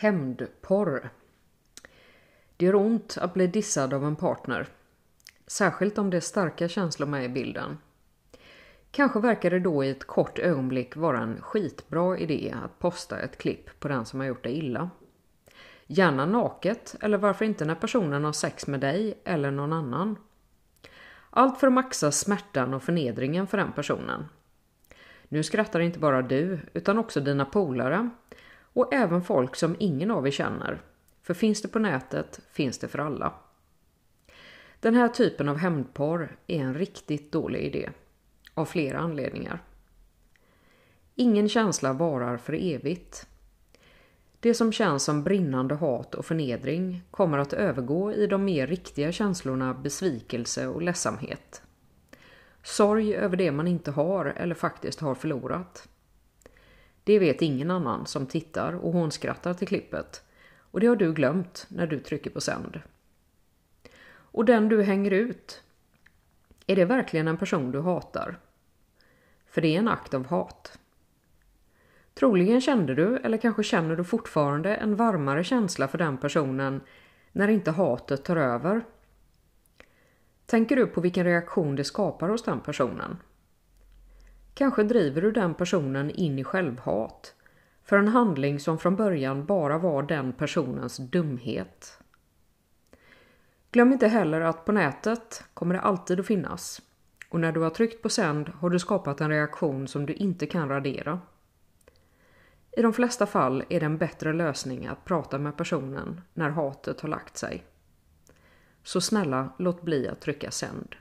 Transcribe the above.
Hämndporr. Det gör ont att bli dissad av en partner. Särskilt om det är starka känslor med i bilden. Kanske verkar det då i ett kort ögonblick vara en skitbra idé att posta ett klipp på den som har gjort dig illa. Gärna naket eller varför inte när personen har sex med dig eller någon annan. Allt för att maxa smärtan och förnedringen för den personen. Nu skrattar inte bara du utan också dina polare och även folk som ingen av er känner. För finns det på nätet finns det för alla. Den här typen av hämndporr är en riktigt dålig idé. Av flera anledningar. Ingen känsla varar för evigt. Det som känns som brinnande hat och förnedring kommer att övergå i de mer riktiga känslorna besvikelse och ledsamhet. Sorg över det man inte har eller faktiskt har förlorat. Det vet ingen annan som tittar och hon skrattar till klippet. Och det har du glömt när du trycker på sänd. Och den du hänger ut. Är det verkligen en person du hatar? För det är en akt av hat. Troligen kände du, eller kanske känner du fortfarande, en varmare känsla för den personen när inte hatet tar över. Tänker du på vilken reaktion det skapar hos den personen? Kanske driver du den personen in i självhat för en handling som från början bara var den personens dumhet. Glöm inte heller att på nätet kommer det alltid att finnas och när du har tryckt på sänd har du skapat en reaktion som du inte kan radera. I de flesta fall är det en bättre lösning att prata med personen när hatet har lagt sig. Så snälla, låt bli att trycka sänd.